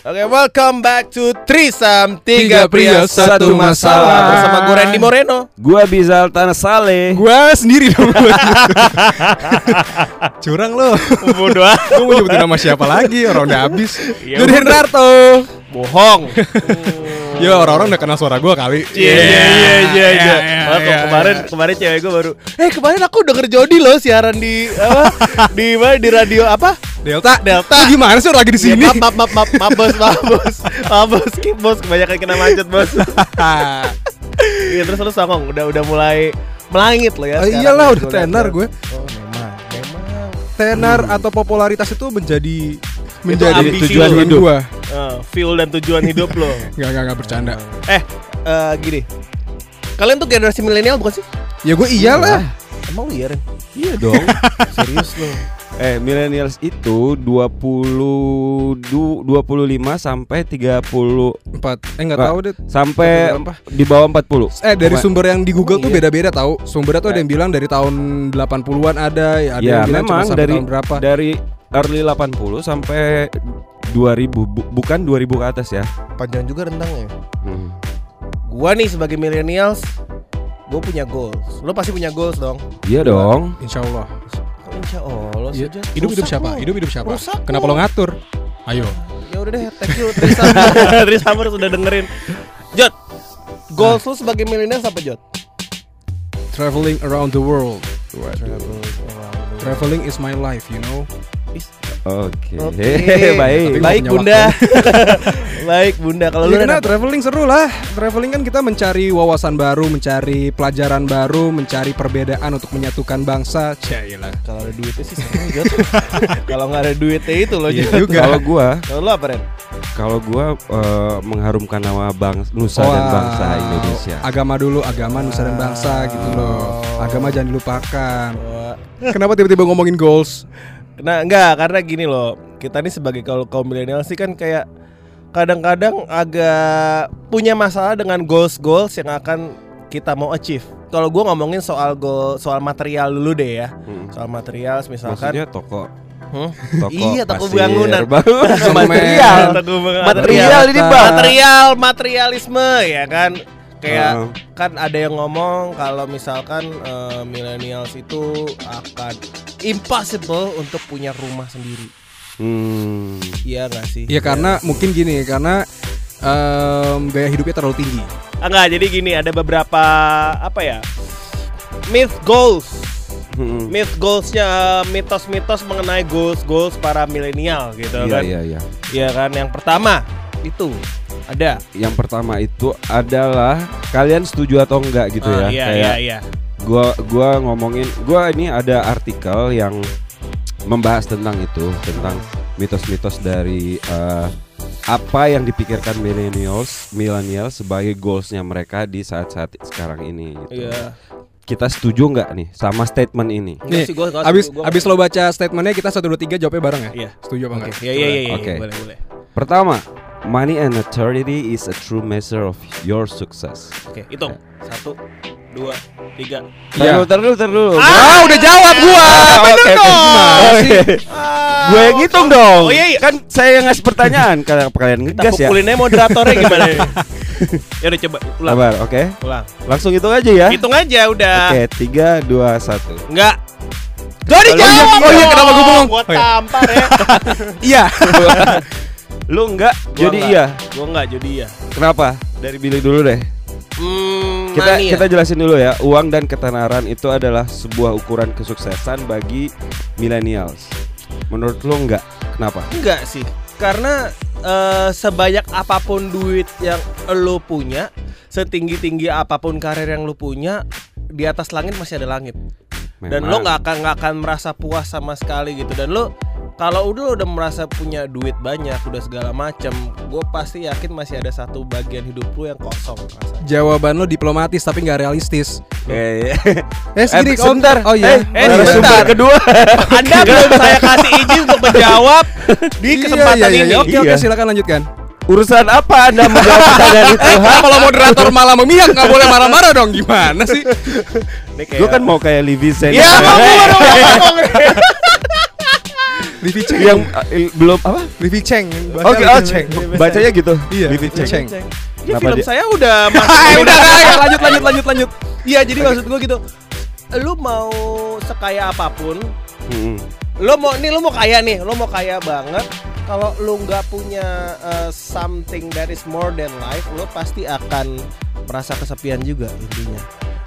Oke, welcome back to Trisam Tiga pria, satu masalah. Bersama gue Randy Moreno Gua Bizal Tanah Saleh. Gua sendiri dong. Curang lo. Bodoh Gue mau nyebutin nama siapa lagi? Orang udah habis. Ya Jody udah. Hendarto. Bohong Ya orang-orang udah kenal suara gue kali. Iya iya iya iya iya. Kok iya, kemarin iya. kemarin cewek gue baru Eh kemarin aku denger Jody loh siaran di apa di mana di radio apa Delta. Delta. Lu gimana sih orang lagi di sini? Ya, maaf maaf maaf maaf bos maaf bos maaf bos skip bos kebanyakan kena macet bos Iya terus lu songong udah udah mulai melangit lo ya sekarang. iyalah, udah Gua liat tenar tuh. gue. Oh memang memang Tenar atau popularitas itu menjadi menjadi tujuan hidup gua. Eh, fuel dan tujuan hidup lo Enggak enggak enggak bercanda. Eh eh, gini Kalian tuh generasi milenial bukan sih? Ya gue iyalah. Emang lu iya Ren? Iya dong. Serius lo? eh, millennials itu 20 du, 25 sampai 30 Empat. Eh enggak Nggak. tahu deh. sampai di bawah 40. Eh dari sumber yang di Google Emang tuh iya? beda-beda tahu. Sumbernya tuh ada yang bilang dari tahun 80-an ada, ada Ya, yang bilang cuma memang sampai dari tahun berapa. dari early 80 sampai 2000 bu- bukan 2000 ke atas ya. Panjang juga rentangnya Hmm. Gua nih sebagai millennials Gue punya goals Lo pasti punya goals dong Iya dong. Insya Allah. Kok insya Allah Iya. saja Hidup hidup siapa? Hidup hidup siapa? Rusak Kenapa lo. ngatur? Ayo. Ya udah deh thank you Trisamber Trisamber sudah dengerin Jod Goals lo sebagai millennials apa Jod? Traveling around the world. Traveling is my life, you know. Oke. Oke. Baik. Tapi Baik bunda Baik bunda Kalau lu Ya, karena Ren, apa? traveling seru lah. Traveling kan kita mencari wawasan baru, mencari pelajaran baru, mencari perbedaan untuk menyatukan bangsa. Cailah. Kalau ada duitnya sih seru Kalau nggak ada duitnya itu lo Iya juga. Kalau gua, Kalau lo apa Ren? kalau gua eh, mengharumkan nama bangsa Nusa dan Wow. bangsa Indonesia. Agama dulu, agama nusa dan bangsa gitu loh. Agama jangan dilupakan. Wah. Kenapa tiba-tiba ngomongin goals? Nah enggak karena gini loh Kita nih sebagai kaum kaum milenial sih kan kayak Kadang-kadang agak punya masalah dengan goals-goals yang akan kita mau achieve Kalau gue ngomongin soal goal, soal material dulu deh ya Hmm. Soal material misalkan Maksudnya toko Hmm? toko Iya, toko pasir, bangunan. bangunan. Material. Toko bangunan. Material ini, Bang. Material, materialisme ya kan Kayak Ah. kan ada yang ngomong kalau misalkan eh, millennials itu akan impossible untuk punya rumah sendiri Hmm. Iya gak sih? Ya karena mungkin gini, karena em, gaya hidupnya terlalu tinggi. Ah, Enggak, jadi gini ada beberapa apa ya? Myth goals. Hmm. Myth goalsnya mitos-mitos mengenai goals goals para milenial gitu Iya kan. iya iya. Iya kan yang pertama itu ada Yang pertama itu adalah kalian setuju atau enggak gitu Ah, ya. Iya Kayak iya iya. Gua gua ngomongin gua ini ada artikel yang membahas tentang itu, tentang mitos-mitos dari eh, apa yang dipikirkan millennials, millennial sebagai goalsnya mereka di saat-saat sekarang ini gitu. Iya. Kita setuju nggak nih sama statement ini? Nih, sih, gua nggak abis gua abis lo baca statementnya kita satu dua tiga jawabnya bareng ya. Iya. Setuju apa enggak? iya iya iya, iya, Oke. boleh boleh. Pertama, money and authority is a true measure of your success. Oke, hitung. Satu, dua, tiga. Iya. Tar dulu, tar dulu. Ah, udah jawab gua. Oke, oke. Gimana sih? Gue yang ngitung dong. Oh, iya, iya. Kan saya yang ngasih pertanyaan kalian Kita ngegas ya. pukulinnya moderatornya gimana ya udah coba ulang. Sabar, oke. Ulang. Langsung hitung aja ya. Hitung aja udah. Oke, tiga, dua, satu. Enggak. Jadi Oh, iya, jawab. oh iya, dong. kenapa gua bengong? Gua Oh, iya. tampar ya. Iya. Lu enggak, Gua jadi enggak. iya. Gua enggak jadi iya. Kenapa? Dari Billy dulu deh. Hmm, Kita ya? kita jelasin dulu ya. Uang dan ketenaran itu adalah sebuah ukuran kesuksesan bagi millennials. Menurut lu enggak? Kenapa? enggak sih. Karena eh, sebanyak apa pun duit yang lo punya, setinggi-tinggi apa pun karir yang lo punya, di atas langit masih ada langit. Dan lo Memang. nggak akan nggak akan merasa puas sama sekali gitu. Dan lo kalau udah lo udah merasa punya duit banyak, udah segala macem, gue pasti yakin masih ada satu bagian hidup lu yang kosong rasanya. Jawaban lo diplomatis tapi nggak realistis. Eh, Eh, segini Eh, sebentar. Oh iya. Eh, Oh, iya. sebentar. kedua. Anda belum saya kasih izin untuk menjawab di Iya, kesempatan iya, iya, ini. Oke, oke, Iya. silakan lanjutkan. Urusan apa Anda menjawab pertanyaan itu? ha? Kalau moderator malah memihak nggak boleh marah-marah dong. Gimana sih? Gue kan mau kayak Livi Sen. Ya, mau. Livi Cheng. yang eh, belum apa? Livi Cheng. Oke, oh, Cheng. Bacanya gitu. Iya, Livi Cheng. Cheng. Ya Kenapa film dia- saya udah masuk Ah, udah, lanjut, lanjut, lanjut, lanjut. Iya, jadi maksud gue gitu. Lu mau sekaya apa pun, Mm-mm. lo mau nih lo mau kaya nih, lo mau kaya banget. Kalau lu nggak punya uh, something that is more than life, lo pasti akan merasa kesepian juga intinya.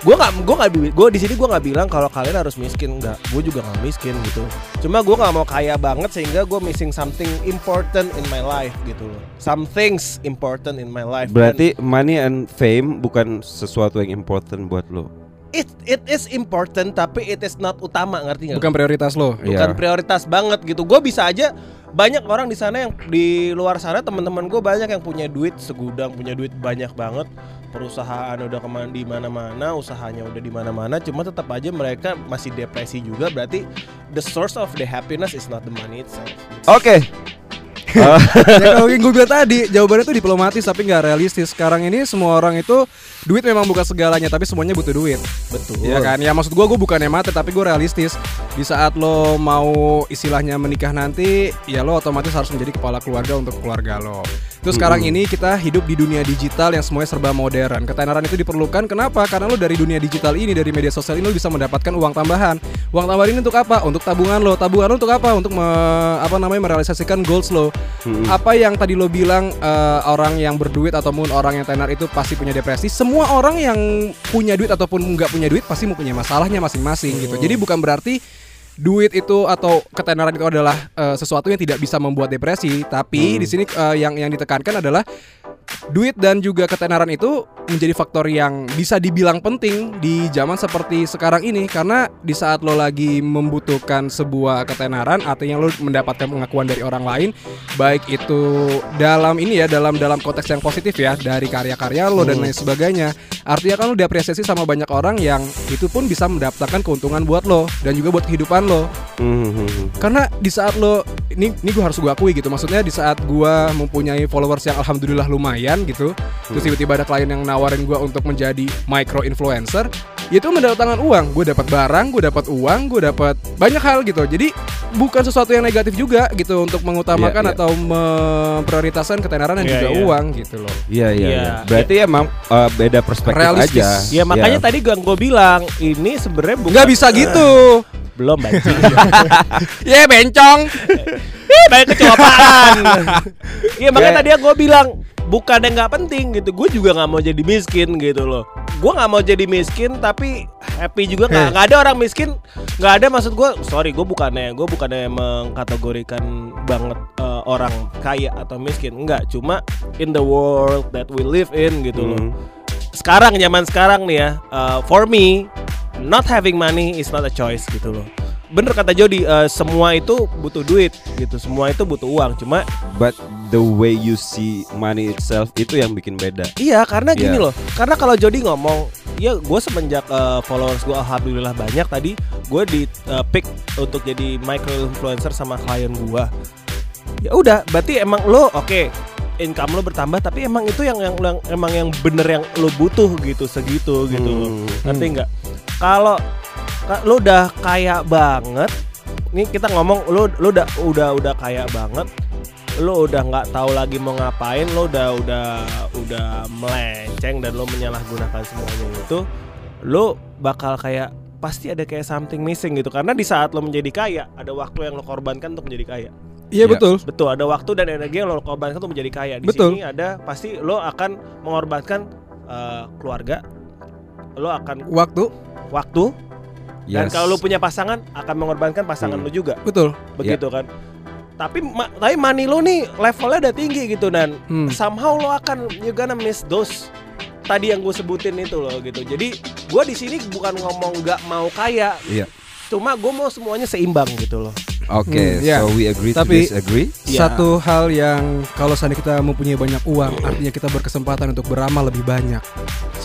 Gue nggak, gue nggak, gue di sini gue nggak bilang kalau kalian harus miskin, nggak. Gue juga nggak miskin gitu. Cuma gue nggak mau kaya banget sehingga gue missing something important in my life gitu loh. Some things important in my life. Berarti money and fame bukan sesuatu yang important buat lo. It it is important tapi it is not utama ngerti nggak? Bukan prioritas lo. bukan Iya. prioritas banget gitu. Gue bisa aja banyak orang di sana yang di luar sana teman-teman gue banyak yang punya duit segudang, punya duit banyak banget. Perusahaan udah ke mana di mana-mana, usahanya udah di mana-mana, cuma tetap aja mereka masih depresi juga. Berarti the source of the happiness is not the money itself. Oke. Ya kalau yang gue bilang tadi jawabannya tuh diplomatis tapi nggak realistis. Sekarang ini semua orang itu duit memang bukan segalanya tapi semuanya butuh duit. Betul. Iya kan? Ya maksud gue gue bukannya mati tapi gue realistis. Di saat lo mau istilahnya menikah nanti ya lo otomatis harus menjadi kepala keluarga untuk keluarga lo. Terus sekarang ini kita hidup di dunia digital yang semuanya serba modern. Ketenaran itu diperlukan. Kenapa? Karena lo dari dunia digital ini dari media sosial ini lo bisa mendapatkan uang tambahan uang ini untuk apa? Untuk tabungan lo. Tabungan lo untuk apa? Untuk me- apa namanya merealisasikan goals lo. Apa yang tadi lo bilang eh, orang yang berduit ataupun orang yang tenar itu pasti punya depresi. Semua orang yang punya duit ataupun nggak punya duit pasti mau punya masalahnya masing-masing gitu. Jadi bukan berarti duit itu atau ketenaran itu adalah eh, sesuatu yang tidak bisa membuat depresi. Tapi di sini eh, yang yang ditekankan adalah duit dan juga ketenaran itu menjadi faktor yang bisa dibilang penting di zaman seperti sekarang ini. Karena di saat lo lagi membutuhkan sebuah ketenaran artinya lo mendapatkan pengakuan dari orang lain baik itu dalam ini ya dalam dalam konteks yang positif ya dari karya-karya lo dan lain sebagainya. Artinya kan lo diapresiasi sama banyak orang yang itu pun bisa mendapatkan keuntungan buat lo dan juga buat kehidupan lo. Mhm. karena di saat lo ini ini gue harus gue akui gitu. Maksudnya di saat gue mempunyai followers yang alhamdulillah lumayan gitu terus tiba-tiba ada klien yang nawarin gue untuk menjadi micro influencer itu mendatangkan uang gue dapat barang gue dapat uang gue dapat banyak hal gitu jadi bukan sesuatu yang negatif juga gitu untuk mengutamakan Iya, iya. atau memprioritaskan ketenaran dan Iya, juga iya. uang gitu loh Iya iya. Iya. iya. Berarti emang eh, beda perspektif Realistis. aja. Ya makanya Iya. tadi gue gue bilang ini sebenarnya bukan nggak bisa gitu belum bajing. ya bencong Kayak kecoapaan. Iya makanya Ya. tadi gue bilang bukan yang nggak penting gitu. Gue juga nggak mau jadi miskin gitu loh. Gue nggak mau jadi miskin tapi happy juga nggak. Eh. Nggak ada orang miskin. Nggak ada maksud gue. Sorry gue bukannya gue bukannya mengkategorikan banget eh, orang kaya atau miskin. Enggak. Cuma in the world that we live in gitu loh. Mhm. Sekarang zaman sekarang nih ya. eh, for me not having money is not a choice gitu loh. Bener kata Jody, eh, semua itu butuh duit gitu, semua itu butuh uang. Cuma But the way you see money itself itu yang bikin beda. Iya karena gini Iya. loh Karena kalau Jody ngomong Ya gue semenjak eh, followers gue Alhamdulillah banyak tadi Gue di eh, pick untuk jadi micro influencer sama klien gue Ya udah berarti emang lo oke income lo bertambah tapi emang itu yang yang, yang emang yang bener yang lo butuh gitu segitu gitu Hmm. ngerti nggak kalau ka- lo udah kaya banget nih kita ngomong lo lo udah udah udah kaya banget lo udah nggak tahu lagi mau ngapain lo udah udah udah melenceng dan lo menyalahgunakan semuanya itu lo bakal kayak pasti ada kayak something missing gitu. Karena di saat lo menjadi kaya ada waktu yang lo korbankan untuk menjadi kaya. Iya Iya. betul. Betul ada waktu dan energi yang lo korbankan untuk menjadi kaya. Di Betul. sini ada pasti lo akan mengorbankan eh, keluarga lo akan waktu. Waktu. Dan Yes. kalau lo punya pasangan akan mengorbankan pasangan Hmm. lo juga. Betul. Begitu kan tapi ma- tapi money lo nih levelnya udah tinggi gitu dan Hmm. somehow lo akan you gonna miss those tadi yang gue sebutin itu loh gitu jadi gue di sini bukan ngomong nggak mau kaya Iya. cuma gue mau semuanya seimbang gitu loh Oke, Hmm, ya. so we agree Tapi- to disagree. Ya. Satu hal yang kalau seandainya kita mempunyai banyak uang, artinya kita berkesempatan untuk beramal lebih banyak.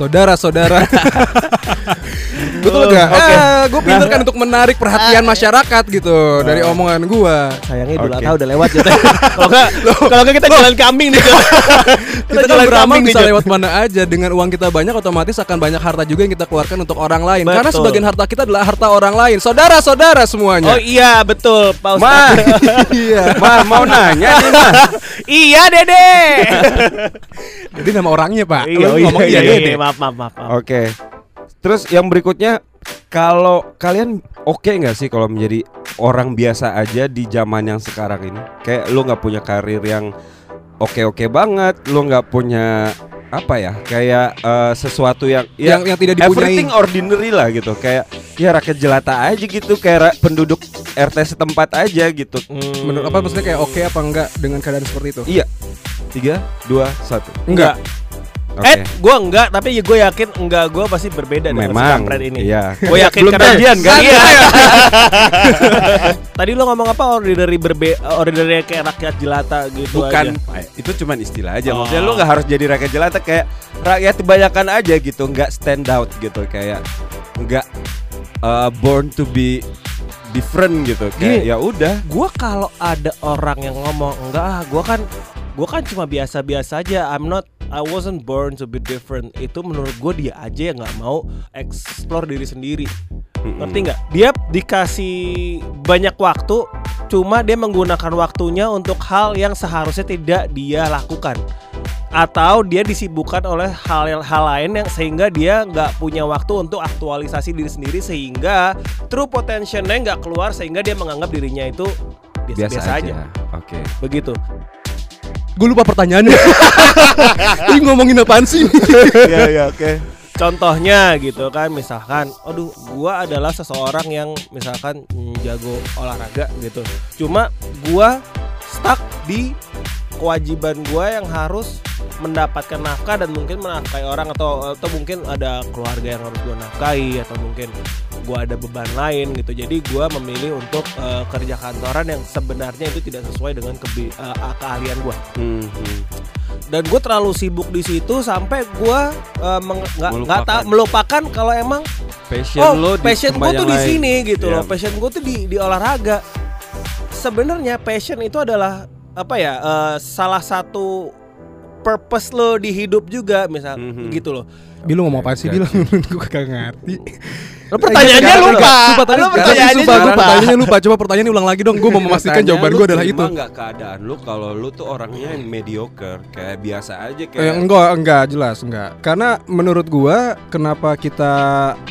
Betul gak? Oke. Eh, gue pinter kan untuk menarik perhatian masyarakat gitu dari omongan gue. Sayangnya Idul Oke. Adha udah lewat gitu. Kalau enggak kalau enggak kita jalan kambing nih. Kita kan beramal bisa lewat mana aja dengan uang kita banyak otomatis akan banyak harta juga yang kita keluarkan untuk orang lain. Karena Betul. sebagian harta kita adalah harta orang lain. Saudara-saudara semuanya. Oh iya betul Pak Ma, Ustaz. iya. ma mau nanya nih ma. iya Dede. Jadi nama orangnya, Pak. iya, oh, iya, ngomong iya, iya, iya, Dede. maaf maaf maaf. maaf. Oke. Terus yang berikutnya kalau kalian oke nggak sih kalau menjadi orang biasa aja di zaman yang sekarang ini? Kayak lu nggak punya karir yang oke-oke banget, lu nggak punya apa ya? Kayak eh, sesuatu yang Yang- yang tidak dipunyai. Everything ordinary lah gitu. Kayak ya rakyat jelata aja gitu, kayak penduduk RT setempat aja gitu. Hmm. Menurut apa maksudnya kayak oke apa enggak dengan keadaan seperti itu? Iya. Tiga, dua, satu. Enggak. Oke. Eh, gue enggak, tapi ya gue yakin enggak gue pasti berbeda dengan Memang. kampret ini. Iya. Gue yakin Belum karena janjian, kan? Iya. Tadi lo ngomong apa ordinary berbe ordinary kayak rakyat jelata gitu Bukan, aja. eh, itu cuman istilah aja. Oh. Maksudnya lu nggak harus jadi rakyat jelata kayak rakyat kebanyakan aja gitu, nggak stand out gitu, kayak nggak uh, born to be different gitu. Kayak Gini. ya udah. Gue kalau ada orang yang ngomong enggak ah, gue kan gue kan cuma biasa-biasa aja. I'm not I wasn't born to be different. Itu menurut gue dia aja yang nggak mau explore diri sendiri. Ngerti nggak? Dia dikasih banyak waktu, cuma dia menggunakan waktunya untuk hal yang seharusnya tidak dia lakukan. Atau dia disibukkan oleh hal hal lain yang sehingga dia nggak punya waktu untuk aktualisasi diri sendiri sehingga true potentialnya nggak keluar sehingga dia menganggap dirinya itu Biasa, biasa-biasa aja. aja. Oke. Begitu. Gue lupa pertanyaannya. Ini ngomongin apaan sih? Iya iya oke. Contohnya gitu kan, misalkan, aduh, gua adalah seseorang yang misalkan jago olahraga gitu. Cuma gua stuck di kewajiban gua yang harus mendapatkan nafkah dan mungkin menafkahi orang atau atau mungkin ada keluarga yang harus gua nafkahi atau mungkin gua ada beban lain gitu. Jadi gua memilih untuk eh, kerja kantoran yang sebenarnya itu tidak sesuai dengan kebi- eh, keahlian gua Hmm, hmm. dan gue terlalu sibuk di situ sampai gue nggak nggak Melupakan. tahu melupakan kalau emang Passion oh lo passion gue tuh di sini gitu Iya. loh passion gue tuh di di olahraga sebenarnya passion itu adalah apa ya eh, salah satu purpose lo di hidup juga misal Mhm. gitu loh Bil lu ngomong apa sih Bil? Gotcha. Gue kagak ngerti. Lo pertanyaannya Enggak, lupa Sumpah tadi lo pertanyaannya sumpah, lupa pertanyaannya lupa. Coba pertanyaannya ulang lagi dong. Gue mau memastikan jawaban lu gue adalah itu. nggak keadaan lu kalau lu tuh orangnya yang mediocre, kayak biasa aja Eh, kayak enggak, enggak jelas, enggak. Karena menurut gua kenapa kita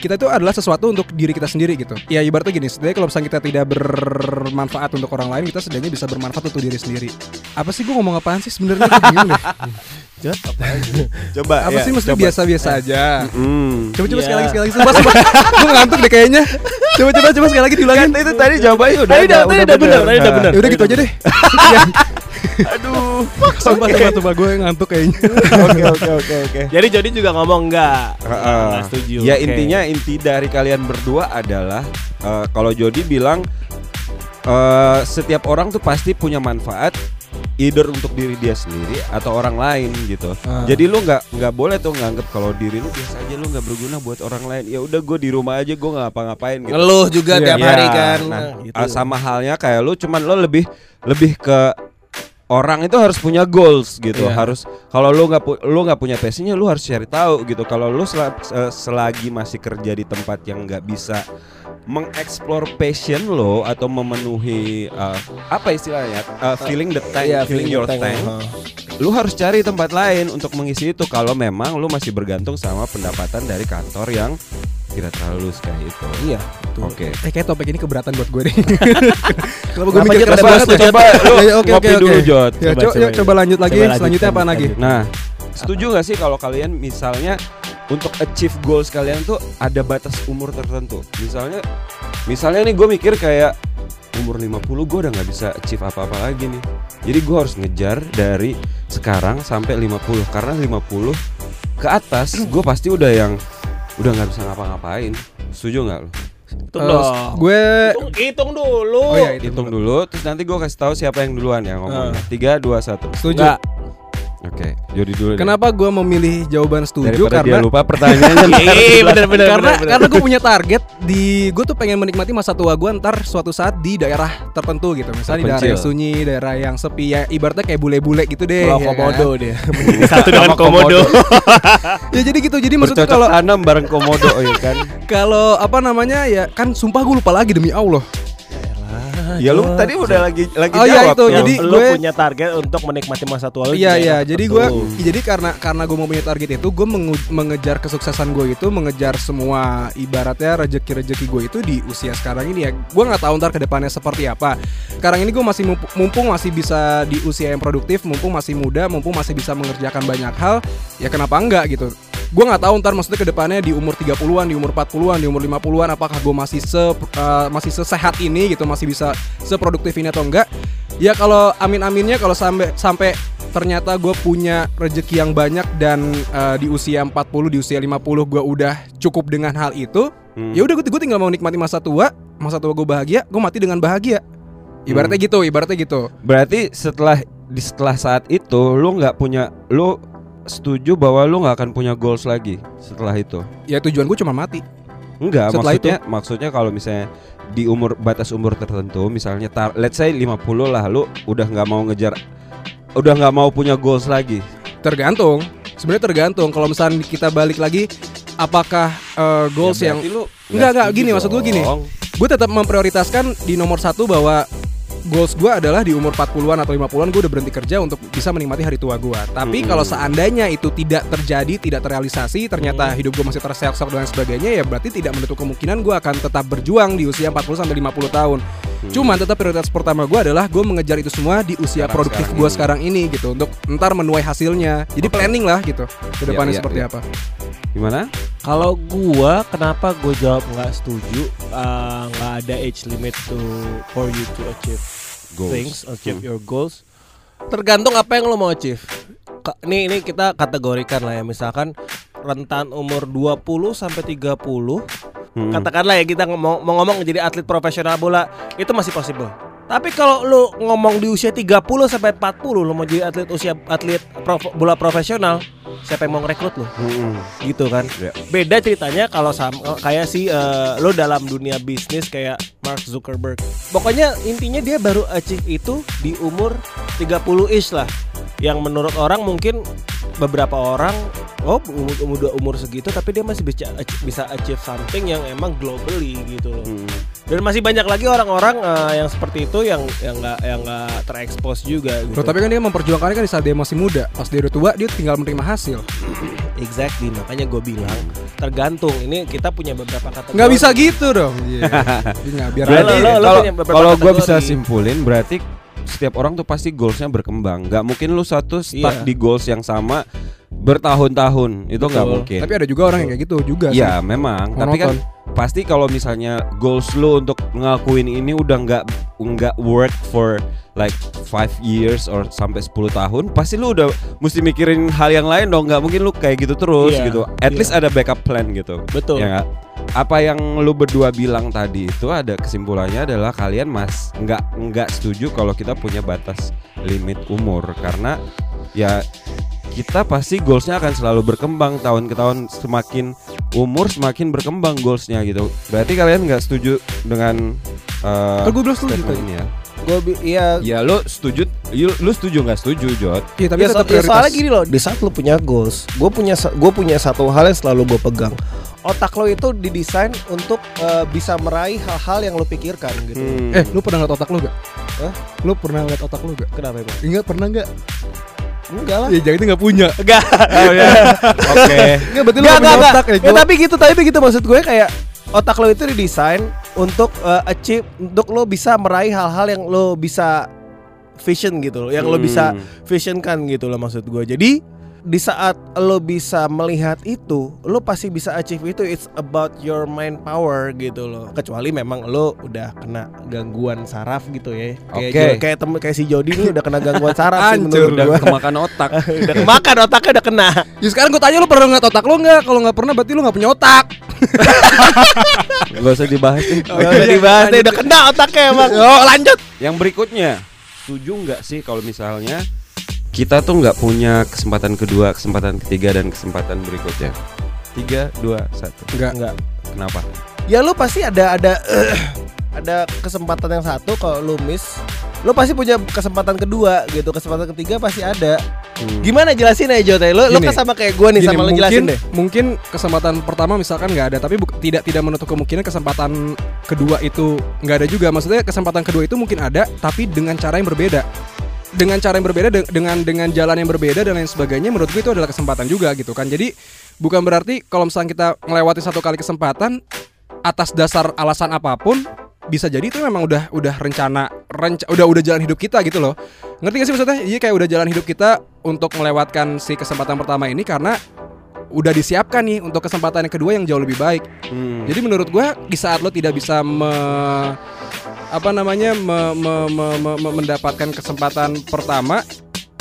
kita itu adalah sesuatu untuk diri kita sendiri gitu. Ya ibaratnya gini, setidaknya kalau misalnya kita tidak bermanfaat untuk orang lain, kita setidaknya bisa bermanfaat untuk diri sendiri. Apa sih gua ngomong apaan sih sebenarnya Gua bingung deh. coba Apa ya, sih mesti biasa-biasa aja. Hmm. Coba coba Iya. sekali lagi sekali lagi. Coba coba. Gua ngantuk deh kayaknya. Coba coba coba sekali lagi diulangin. Kan itu tadi jawabannya udah Tadi udah- udah bener, tadi udah Nah. bener. Ya udah gitu aja deh. Sekian. Aduh. Sumpah sumpah sumpah gue ngantuk kayaknya. Oke oke oke oke. jadi Jody juga ngomong enggak Heeh. Nggak setuju Ya Oke. intinya inti dari kalian berdua adalah eh, kalau Jody bilang eh, setiap orang tuh pasti punya manfaat either untuk diri dia sendiri atau orang lain gitu. Ah. Jadi lu nggak nggak boleh tuh nganggep kalau diri lu biasa aja lu nggak berguna buat orang lain. Ya udah gue di rumah aja gue nggak ngapa-ngapain gitu. ngeluh juga Iya. tiap Ya, hari kan nah, gitu. ah, sama halnya kayak lu cuman lu lebih lebih ke orang itu harus punya goals gitu Iya. harus kalau lu nggak pu- lu nggak punya passionnya lu harus cari tahu gitu kalau lu sel- se- selagi masih kerja di tempat yang nggak bisa mengeksplor passion lo atau memenuhi uh, apa istilahnya Uh, filling the tank Iya, filling your tank. tank Heeh. lu harus cari tempat lain untuk mengisi itu kalau memang lu masih bergantung sama pendapatan dari kantor yang tidak terlalu lulus kayak itu Iya. oke Eh kayak topik ini keberatan buat gue deh. Kenapa gue mikir keras banget ya? coba lu Ya, ya, oke, ngopi oke, dulu oke. Jod Ya, Coba, coba, coba, coba lanjut lagi. Coba lanjut, Selanjutnya lanjut, apa lagi? Nah, setuju gak sih kalau kalian misalnya untuk achieve goals kalian tuh ada batas umur tertentu? Misalnya, misalnya nih gue mikir kayak umur 50 gue udah nggak bisa achieve apa-apa lagi nih. Jadi gue harus ngejar dari sekarang sampai 50 karena 50 ke atas gue pasti udah yang udah nggak bisa ngapa-ngapain. Setuju nggak lo? Hitung Eh, dong. gue Hitung, hitung dulu. Oh iya, itu. Hitung dulu, terus nanti gue kasih tahu siapa yang duluan ya ngomongnya. Tiga, dua, satu. setuju. Enggak. Oke, Jody dulu. Kenapa gue memilih jawaban setuju Daripada karena dia lupa pertanyaannya. Iya, bener karena bener, bener. karena gue punya target di gue tuh pengen menikmati masa tua gue ntar suatu saat di daerah tertentu gitu misalnya di daerah Terpencil. yang sunyi daerah yang sepi ya ibaratnya kayak bule-bule gitu deh Pulau ya kan? Komodo dia. Satu dengan komodo. ya jadi gitu jadi maksudnya kalau tanam bareng komodo ya kan. kalau apa namanya ya kan sumpah gue lupa lagi demi Allah Ya lu tadi udah lagi lagi Oh, iya, jawab itu. tuh. Jadi lu gue- punya target untuk menikmati masa tua lu. Iya di iya, jadi gue jadi karena karena gue mau punya target itu, gue mengejar kesuksesan gue itu, mengejar semua ibaratnya rezeki-rezeki gue itu di usia sekarang ini ya. Gue nggak tahu ntar ke depannya seperti apa. Sekarang ini gue masih mumpu- mumpung masih bisa di usia yang produktif, mumpung masih muda, mumpung masih bisa mengerjakan banyak hal, ya kenapa enggak gitu. Gue nggak tahu ntar maksudnya ke depannya di umur 30-an, di umur 40-an, di umur 50-an apakah gue masih se eh, masih sesehat ini gitu, masih bisa seproduktif ini atau enggak. Ya kalau amin-aminnya kalau sampai sampai ternyata gue punya rezeki yang banyak dan eh, di usia 40 di usia 50 gue udah cukup dengan hal itu Hmm. ya udah gue tinggal mau nikmati masa tua masa tua gue bahagia gue mati dengan bahagia ibaratnya gitu ibaratnya gitu Berarti setelah di setelah saat itu lu nggak punya lu setuju bahwa lu nggak akan punya goals lagi setelah itu. ya tujuan gue cuma mati Enggak, Setelah maksudnya maksudnya kalau misalnya di umur batas umur tertentu misalnya tar, let's say 50 lah lu udah nggak mau ngejar udah nggak mau punya goals lagi. tergantung sebenarnya tergantung kalau misalnya kita balik lagi apakah eh, goals Ya, yang lu Enggak, enggak, setuju gini, maksud gua gini. dong. gue tetap memprioritaskan di nomor satu bahwa goals gue adalah di umur 40-an atau 50-an gue udah berhenti kerja untuk bisa menikmati hari tua gue. Tapi Mm-mm. kalau seandainya itu tidak terjadi, tidak terrealisasi, ternyata Hmm. hidup gue masih terseok-seok dan sebagainya, ya berarti tidak menutup kemungkinan gue akan tetap berjuang di usia 40 sampai 50 tahun. Cuman tetap prioritas pertama gue adalah gue mengejar itu semua di usia Sekarang- produktif gue ini. sekarang ini gitu untuk ntar menuai hasilnya. Jadi planning lah gitu ke depannya iya, seperti iya. apa. Gimana? Kalau gua kenapa gue jawab nggak setuju eh, nggak ada age limit to for you to achieve Goals. things, achieve Hmm. your goals. Tergantung apa yang lo mau achieve. Ini ini kita kategorikan lah ya misalkan rentan umur 20 sampai 30 Hmm. katakanlah ya kita ngomong mau ngomong jadi atlet profesional bola itu masih possible. Tapi kalau lu ngomong di usia 30 sampai 40 lu mau jadi atlet usia atlet prof- bola profesional, siapa yang mau ngerekrut lu? Hmm. Gitu kan. Ya. Beda ceritanya kalau sama kayak si eh, lo dalam dunia bisnis kayak Mark Zuckerberg. Pokoknya intinya dia baru achieve itu di umur 30 ish lah. Yang menurut orang mungkin beberapa orang oh umur umur, umur segitu tapi dia masih bisa bisa achieve something yang emang globally gitu loh. Hmm. Dan masih banyak lagi orang-orang eh, yang seperti itu yang yang nggak yang nggak terekspos juga gitu. Loh, tapi kan dia memperjuangkannya kan di saat dia masih muda. Pas dia udah tua, dia tinggal menerima hasil. Exactly, makanya gue bilang tergantung. Ini kita punya beberapa kata. Nggak bisa gitu dong. Iya. Nggak biar Berarti- kalau gue bisa simpulin berarti setiap orang tuh pasti goalsnya berkembang. Nggak mungkin lu satu stuck Iya. di goals yang sama bertahun-tahun. Itu nggak mungkin. Tapi ada juga orang yang kayak gitu juga sih. Iya memang. Tapi kan pasti kalau misalnya goals lu untuk ngelakuin ini udah nggak nggak work for like five years or sampai 10 tahun, pasti lu udah mesti mikirin hal yang lain dong. Nggak mungkin lu kayak gitu terus Iya, gitu. At iya. least ada backup plan gitu. Betul. Ya? Apa yang lu berdua bilang tadi itu ada kesimpulannya adalah kalian mas nggak nggak setuju kalau kita punya batas limit umur. Karena ya kita pasti goalsnya akan selalu berkembang tahun ke tahun semakin umur semakin berkembang goalsnya gitu. Berarti kalian nggak setuju dengan uh, Kan gue bilang setuju ya? Gue iya. ya lu setuju you- lu setuju nggak setuju Jod Iya, tapi ya, tetap so- ya, soalnya gini loh, di saat lo punya goals, gue punya gue punya satu hal yang selalu gue pegang. Otak lo itu didesain untuk eh, bisa meraih hal-hal yang lo pikirkan gitu. Hmm. Eh, lu pernah ngeliat otak lu gak? Hah? Lu pernah ngeliat otak lu gak? Kenapa emang? Ingat pernah gak? Enggak lah. Ya jangan itu gak punya Enggak. oh ya oke Enggak berarti lu Enggak, enggak, otak ya Ya, tapi gitu, tapi begitu maksud gue kayak otak lo itu didesain untuk eh, achieve untuk lo bisa meraih hal-hal yang lo bisa vision gitu loh, yang lo bisa Hmm. visionkan gitu loh maksud gue. Jadi di saat lo bisa melihat itu, lo pasti bisa achieve itu. It's about your mind power gitu loh. Kecuali memang lo udah kena gangguan saraf gitu ya. Kayak Oke. Jo- kayak tem kayak si Jody nih udah kena gangguan saraf sih menurut udah gue. kemakan otak udah kemakan otaknya udah kena. Ya sekarang gue tanya lu pernah ngeliat otak lu gak? Kalau gak pernah berarti lu gak punya otak Gak usah dibahas deh. Gak usah dibahas deh, udah kena otaknya emang. Oh, lanjut. Yang berikutnya, setuju nggak sih kalau misalnya kita tuh nggak punya kesempatan kedua, kesempatan ketiga dan kesempatan berikutnya? Tiga, dua, satu. Enggak. Enggak. Kenapa? Ya lu pasti ada ada ada kesempatan yang satu kalau lu miss, lu pasti punya kesempatan kedua gitu. Kesempatan ketiga pasti ada. Hmm. Gimana jelasin aja Jote? Lu lu kan sama kayak gua nih Gini, sama lu jelasin deh. Mungkin kesempatan pertama misalkan nggak ada, tapi tidak tidak menutup kemungkinan kesempatan kedua itu nggak ada juga. Maksudnya kesempatan kedua itu mungkin ada, tapi dengan cara yang berbeda. Dengan cara yang berbeda, de- dengan dengan jalan yang berbeda dan lain sebagainya, menurut gue itu adalah kesempatan juga gitu kan. Jadi bukan berarti kalau misalnya kita melewati satu kali kesempatan atas dasar alasan apa pun bisa jadi itu memang udah udah rencana renca, udah udah jalan hidup kita gitu loh ngerti gak sih maksudnya iya kayak udah jalan hidup kita untuk melewatkan si kesempatan pertama ini karena udah disiapkan nih untuk kesempatan yang kedua yang jauh lebih baik Hmm. jadi menurut gua di saat lo tidak bisa me, apa namanya me- me- me- me- me- mendapatkan kesempatan pertama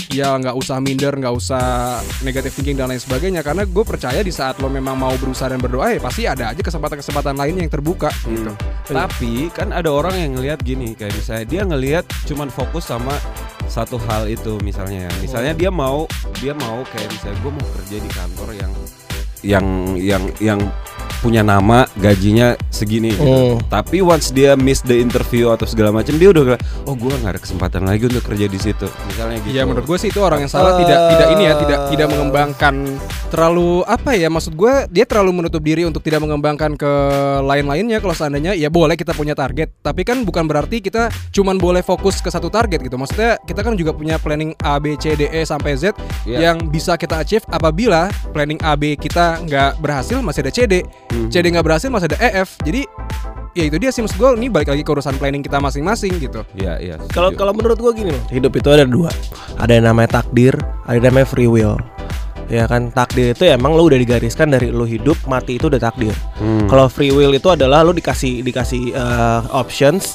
ya nggak usah minder nggak usah negatif thinking dan lain sebagainya. Karena gue percaya di saat lo memang mau berusaha dan berdoa ya pasti ada aja kesempatan-kesempatan lain yang terbuka gitu. Tapi kan ada orang yang ngelihat gini kayak misalnya dia ngelihat cuman fokus sama satu hal itu misalnya. Misalnya dia mau dia mau kayak misalnya gue mau kerja di kantor yang yang yang yang punya nama gajinya segini gitu. Hmm. Tapi once dia miss the interview atau segala macam dia udah oh gue nggak ada kesempatan lagi untuk kerja di situ. Misalnya gitu. Ya menurut gue sih itu orang yang salah Eh. tidak tidak ini ya tidak tidak mengembangkan terlalu apa ya maksud gue dia terlalu menutup diri untuk tidak mengembangkan ke lain-lainnya kalau seandainya ya boleh kita punya target tapi kan bukan berarti kita cuman boleh fokus ke satu target gitu maksudnya kita kan juga punya planning A B C D E sampai Z Iya. yang bisa kita achieve apabila planning A B kita nggak berhasil masih ada C D Mhm. C D nggak berhasil masih ada E F jadi ya itu dia sih maksud gue ini balik lagi ke urusan planning kita masing-masing gitu Iya iya. Kalau kalau menurut gua gini loh, hidup itu ada dua. Ada yang namanya takdir, ada yang namanya free will. Ya kan takdir itu emang lo udah digariskan dari lo hidup mati itu udah takdir. Hmm. Kalau free will itu adalah lo dikasih dikasih eh, options,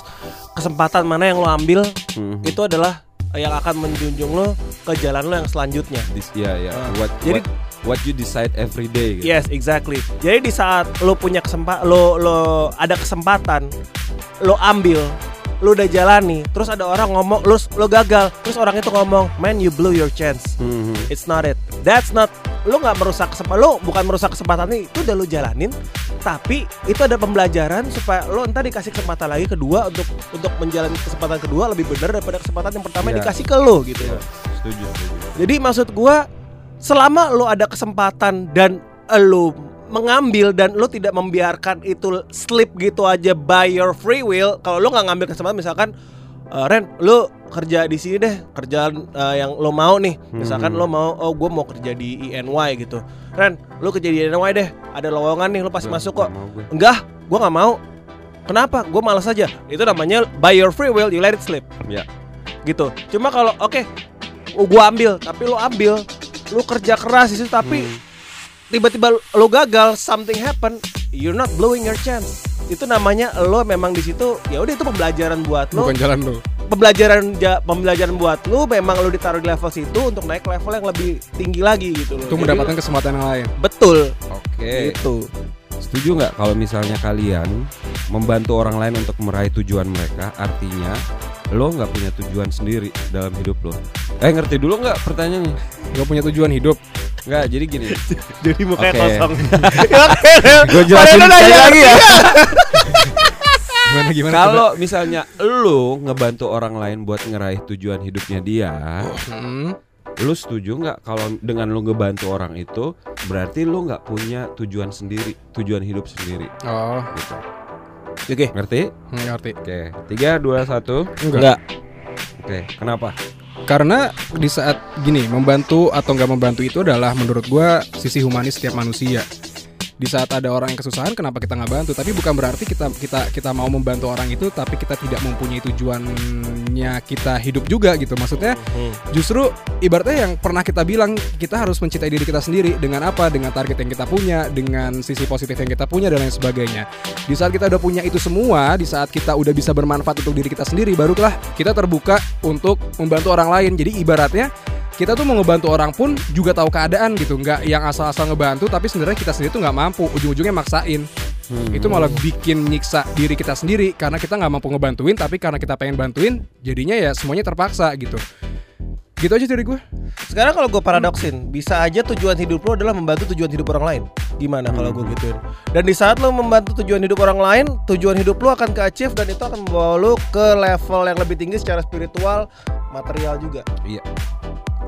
kesempatan mana yang lo ambil Mhm. itu adalah yang akan menjunjung lo ke jalan lo yang selanjutnya. This, ya ya. Ah. what, Jadi- what what you decide every day. Gitu. Yes, exactly. Jadi di saat lo punya kesempatan, lo lo ada kesempatan, lo ambil, lo udah jalani, terus ada orang ngomong, lo lo gagal, terus orang itu ngomong, man you blew your chance. Mhm. It's not it. That's not. Lo nggak merusak kesempatan. Lo bukan merusak kesempatan ini. Itu udah lo jalanin. Tapi itu ada pembelajaran supaya lo ntar dikasih kesempatan lagi kedua untuk untuk menjalani kesempatan kedua lebih benar daripada kesempatan yang pertama yang Iya. dikasih ke lo gitu. Iya, setuju setuju. Jadi maksud gua selama lo ada kesempatan dan lo mengambil dan lo tidak membiarkan itu slip gitu aja by your free will. Kalau lo nggak ngambil kesempatan misalkan eh, Ren, lo kerja di sini deh kerjaan eh, yang lo mau nih. Misalkan Hmm. lo mau, oh gue mau kerja di INY gitu. Ren, lo kerja di INY deh. Ada lowongan nih, lo pasti masuk kok. gue. Enggak, gue nggak mau. Kenapa? Gue malas aja. Itu namanya by your free will, you let it slip Ya. gitu. Cuma kalau oke, gua ambil, tapi lo ambil, lo kerja keras di situ, tapi Hmm. tiba-tiba lo gagal, something happen, you're not blowing your chance. Itu namanya lo memang di situ, ya udah itu pembelajaran buat lo, bukan jalan lo pembelajaran ja- pembelajaran buat lo, memang lo ditaruh di level situ untuk naik level yang lebih tinggi lagi gitu loh. untuk Jadi mendapatkan kesempatan yang lain betul, Oke. gitu. Setuju nggak kalau misalnya kalian membantu orang lain untuk meraih tujuan mereka, artinya lo nggak punya tujuan sendiri dalam hidup lo. Eh ngerti dulu nggak pertanyaannya? Gak punya tujuan hidup Nggak, jadi gini. Jadi mukanya Oke. kosong. Gue jelasin lagi ya. Gimana gimana Kalau misalnya lo ngebantu orang lain buat ngeraih tujuan hidupnya dia, Hmm. lo setuju nggak kalau dengan lo ngebantu orang itu berarti lo nggak punya tujuan sendiri, tujuan hidup sendiri, Oh, gitu. Oke, Ngerti? hmm, ngerti. Oke, tiga, dua, satu. enggak. Oke, kenapa? Karena di saat gini membantu atau nggak membantu itu adalah menurut gua sisi humanis setiap manusia. Di saat ada orang yang kesusahan, kenapa kita nggak bantu? Tapi bukan berarti kita kita kita mau membantu orang itu, tapi kita tidak mempunyai tujuannya kita hidup juga gitu. Maksudnya Hmm. justru ibaratnya yang pernah kita bilang kita harus mencintai diri kita sendiri dengan apa? Dengan target yang kita punya, dengan sisi positif yang kita punya dan lain sebagainya. Di saat kita udah punya itu semua, di saat kita udah bisa bermanfaat untuk diri kita sendiri, barulah kita terbuka untuk membantu orang lain. Jadi ibaratnya kita tuh mau ngebantu orang pun juga tahu keadaan gitu nggak yang asal-asal ngebantu tapi sebenarnya kita sendiri tuh nggak mampu ujung-ujungnya maksain itu malah bikin nyiksa diri kita sendiri karena kita nggak mampu ngebantuin tapi karena kita pengen bantuin jadinya ya semuanya terpaksa gitu gitu aja dari gue Sekarang kalau gue paradoksin, bisa aja tujuan hidup lo adalah membantu tujuan hidup orang lain. Gimana kalau gue gituin? Dan di saat lo membantu tujuan hidup orang lain, tujuan hidup lo akan ke achieve dan itu akan membawa lo ke level yang lebih tinggi secara spiritual, material juga. Iya.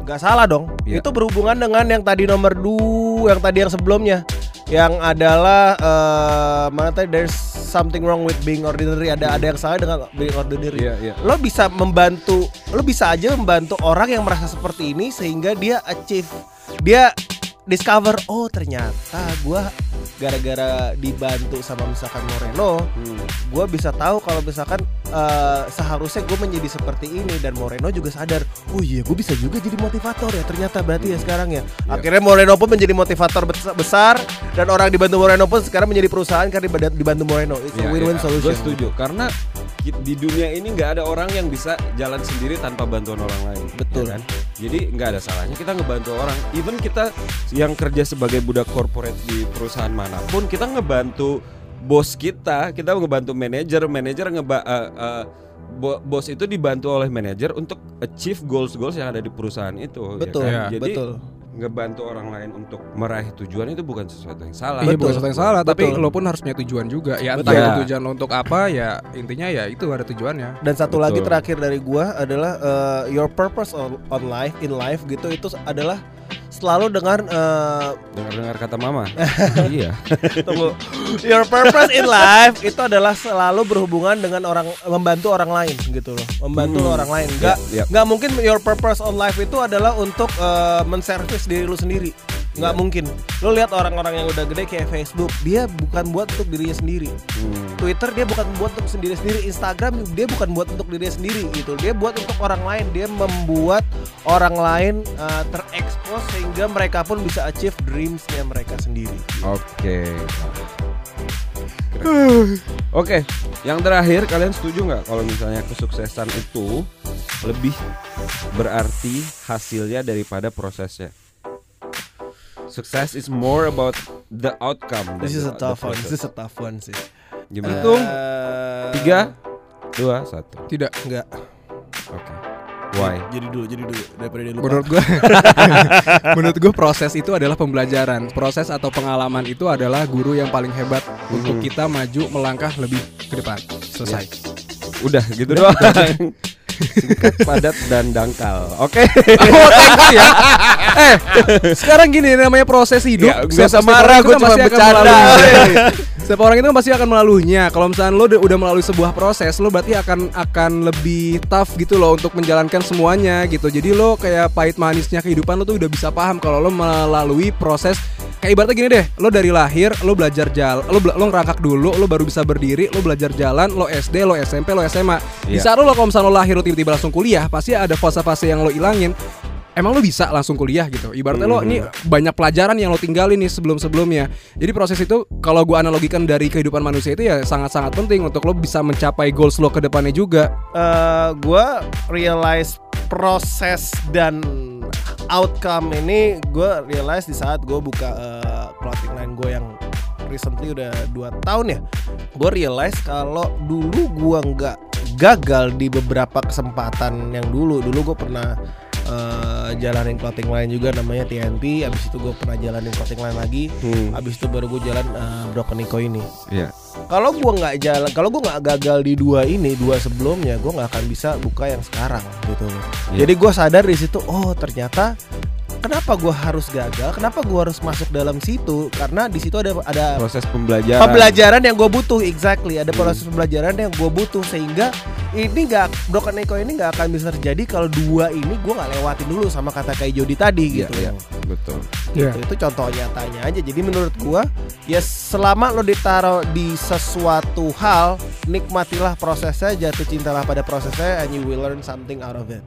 Gak salah dong. Iya. Itu berhubungan dengan yang tadi nomor dua, yang tadi yang sebelumnya, yang adalah eh, mana tadi there's something wrong with being ordinary. Ada ada yang salah dengan being ordinary Iya, iya. lo bisa membantu lo bisa aja membantu orang yang merasa seperti ini sehingga dia achieve dia discover oh ternyata gua gara-gara dibantu sama misalkan Moreno Hmm. gua bisa tahu kalau misalkan eh, seharusnya gue menjadi seperti ini dan Moreno juga sadar oh iya gue bisa juga jadi motivator ya ternyata berarti ya sekarang ya akhirnya Moreno pun menjadi motivator bes- besar dan orang dibantu Moreno pun sekarang menjadi perusahaan karena dibantu- Moreno a Iya, win-win iya. solution Gue setuju karena di dunia ini nggak ada orang yang bisa jalan sendiri tanpa bantuan orang lain. Betul. ya kan? Jadi nggak ada salahnya kita ngebantu orang. Even kita yang kerja sebagai budak corporate di perusahaan mana pun, kita ngebantu bos kita, kita ngebantu manajer, manajer ngeba eh, bo- bos itu dibantu oleh manajer untuk achieve goals-goals yang ada di perusahaan itu. ya betul kan? Iya. Jadi betul ngebantu orang lain untuk meraih tujuan itu bukan sesuatu yang salah. Iya Betul. bukan sesuatu yang salah, tapi Betul. lo pun harus punya tujuan juga. Ya entah Betul. itu tujuan lo untuk apa, ya intinya ya itu ada tujuannya. Dan satu lagi Betul. terakhir dari gua adalah uh, your purpose on, on life in life gitu itu adalah selalu dengan uh, Dengar-dengar kata mama. iya. tunggu your purpose in life itu adalah selalu berhubungan dengan orang membantu orang lain gitu loh membantu Hmm. orang lain nggak Ya, ya. nggak mungkin your purpose on life itu adalah untuk uh, menservis diri lu sendiri nggak Ya. mungkin lo lihat orang-orang yang udah gede kayak Facebook dia bukan buat untuk dirinya sendiri Hmm. Twitter dia bukan buat untuk sendiri sendiri Instagram dia bukan buat untuk dirinya sendiri gitu dia buat untuk orang lain dia membuat orang lain uh, terekspos sehingga mereka pun bisa achieve dreamsnya mereka sendiri Oke. Oke, yang terakhir kalian setuju nggak kalau misalnya kesuksesan itu lebih berarti hasilnya daripada prosesnya? Success is more about the outcome. this is a tough one this is a tough one sih Gimana? Hitung. Eh, Tiga, dua, satu. Tidak. enggak Oke. Why? jadi dulu jadi dulu daripada dia lupa Menurut gue, menurut gue proses itu adalah pembelajaran. Proses atau pengalaman itu adalah guru yang paling hebat untuk Hmm. kita maju melangkah lebih ke depan. Selesai. Udah gitu doang. Singkat, padat dan dangkal. Oke. Oh, thank you ya. eh, sekarang gini namanya proses hidup. Ya, nggak usah marah, kan cuma bercanda. Setiap orang itu kan pasti akan melaluinya. Kalau misalnya lo udah, melalui sebuah proses, lo berarti akan akan lebih tough gitu loh untuk menjalankan semuanya gitu. Jadi lo kayak pahit manisnya kehidupan lo tuh udah bisa paham kalau lo melalui proses kayak ibaratnya gini deh, lo dari lahir lo belajar jalan, lo bela- lo ngerangkak dulu, lo baru bisa berdiri, lo belajar jalan, lo SD, lo SMP, lo SMA. Di saat lo kalau misalnya lo lahir lo tiba-tiba langsung kuliah, pasti ada fase-fase yang lo ilangin. Emang lo bisa langsung kuliah gitu. Ibaratnya lo ini banyak pelajaran yang lo tinggalin nih sebelum-sebelumnya. Jadi proses itu kalau gua analogikan dari kehidupan manusia itu ya sangat-sangat penting untuk lo bisa mencapai goals lo ke depannya juga. Eh, gua realize proses dan outcome ini gue realize di saat gue buka eh, clothing line gue yang recently udah 2 tahun ya gue realize kalau dulu gue nggak gagal di beberapa kesempatan yang dulu dulu gue pernah eh, jalanin clothing line juga namanya TNT abis itu gue pernah jalanin clothing line lagi Hmm. abis itu baru gue jalan eh, Broken Nico ini Iya. kalau gua nggak jalan kalau gua nggak gagal di dua ini dua sebelumnya gua nggak akan bisa buka yang sekarang gitu Iya. jadi gua sadar di situ oh ternyata kenapa gua harus gagal kenapa gua harus masuk dalam situ karena di situ ada ada Proses pembelajaran. pembelajaran yang gue butuh exactly ada Hmm. proses pembelajaran yang gue butuh sehingga ini nggak broken eco ini nggak akan bisa terjadi kalau dua ini gue nggak lewatin dulu sama kata kayak Jody tadi Iya, gitu iya. Betul. Gitu. itu contoh nyatanya aja jadi menurut gua ya selama lo ditaruh di sesuatu hal nikmatilah prosesnya jatuh cintalah pada prosesnya and you will learn something out of it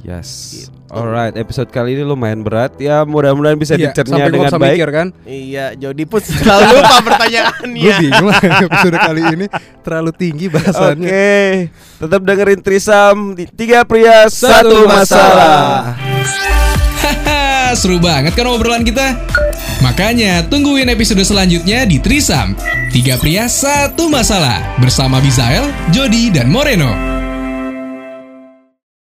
Yes. Gitu. Alright, episode kali ini lumayan berat. Ya, mudah-mudahan bisa Iya, dicerna dengan baik. mikir kan. iya Jody pun selalu lupa pertanyaannya Gue bingung episode kali ini terlalu tinggi Oke, bahasannya. tetap dengerin Trisam di tiga pria satu, Satu masalah. masalah. Seru banget kan obrolan kita? Makanya tungguin episode selanjutnya di Trisam. Tiga pria, satu masalah. Bersama Bizael, Jody, dan Moreno.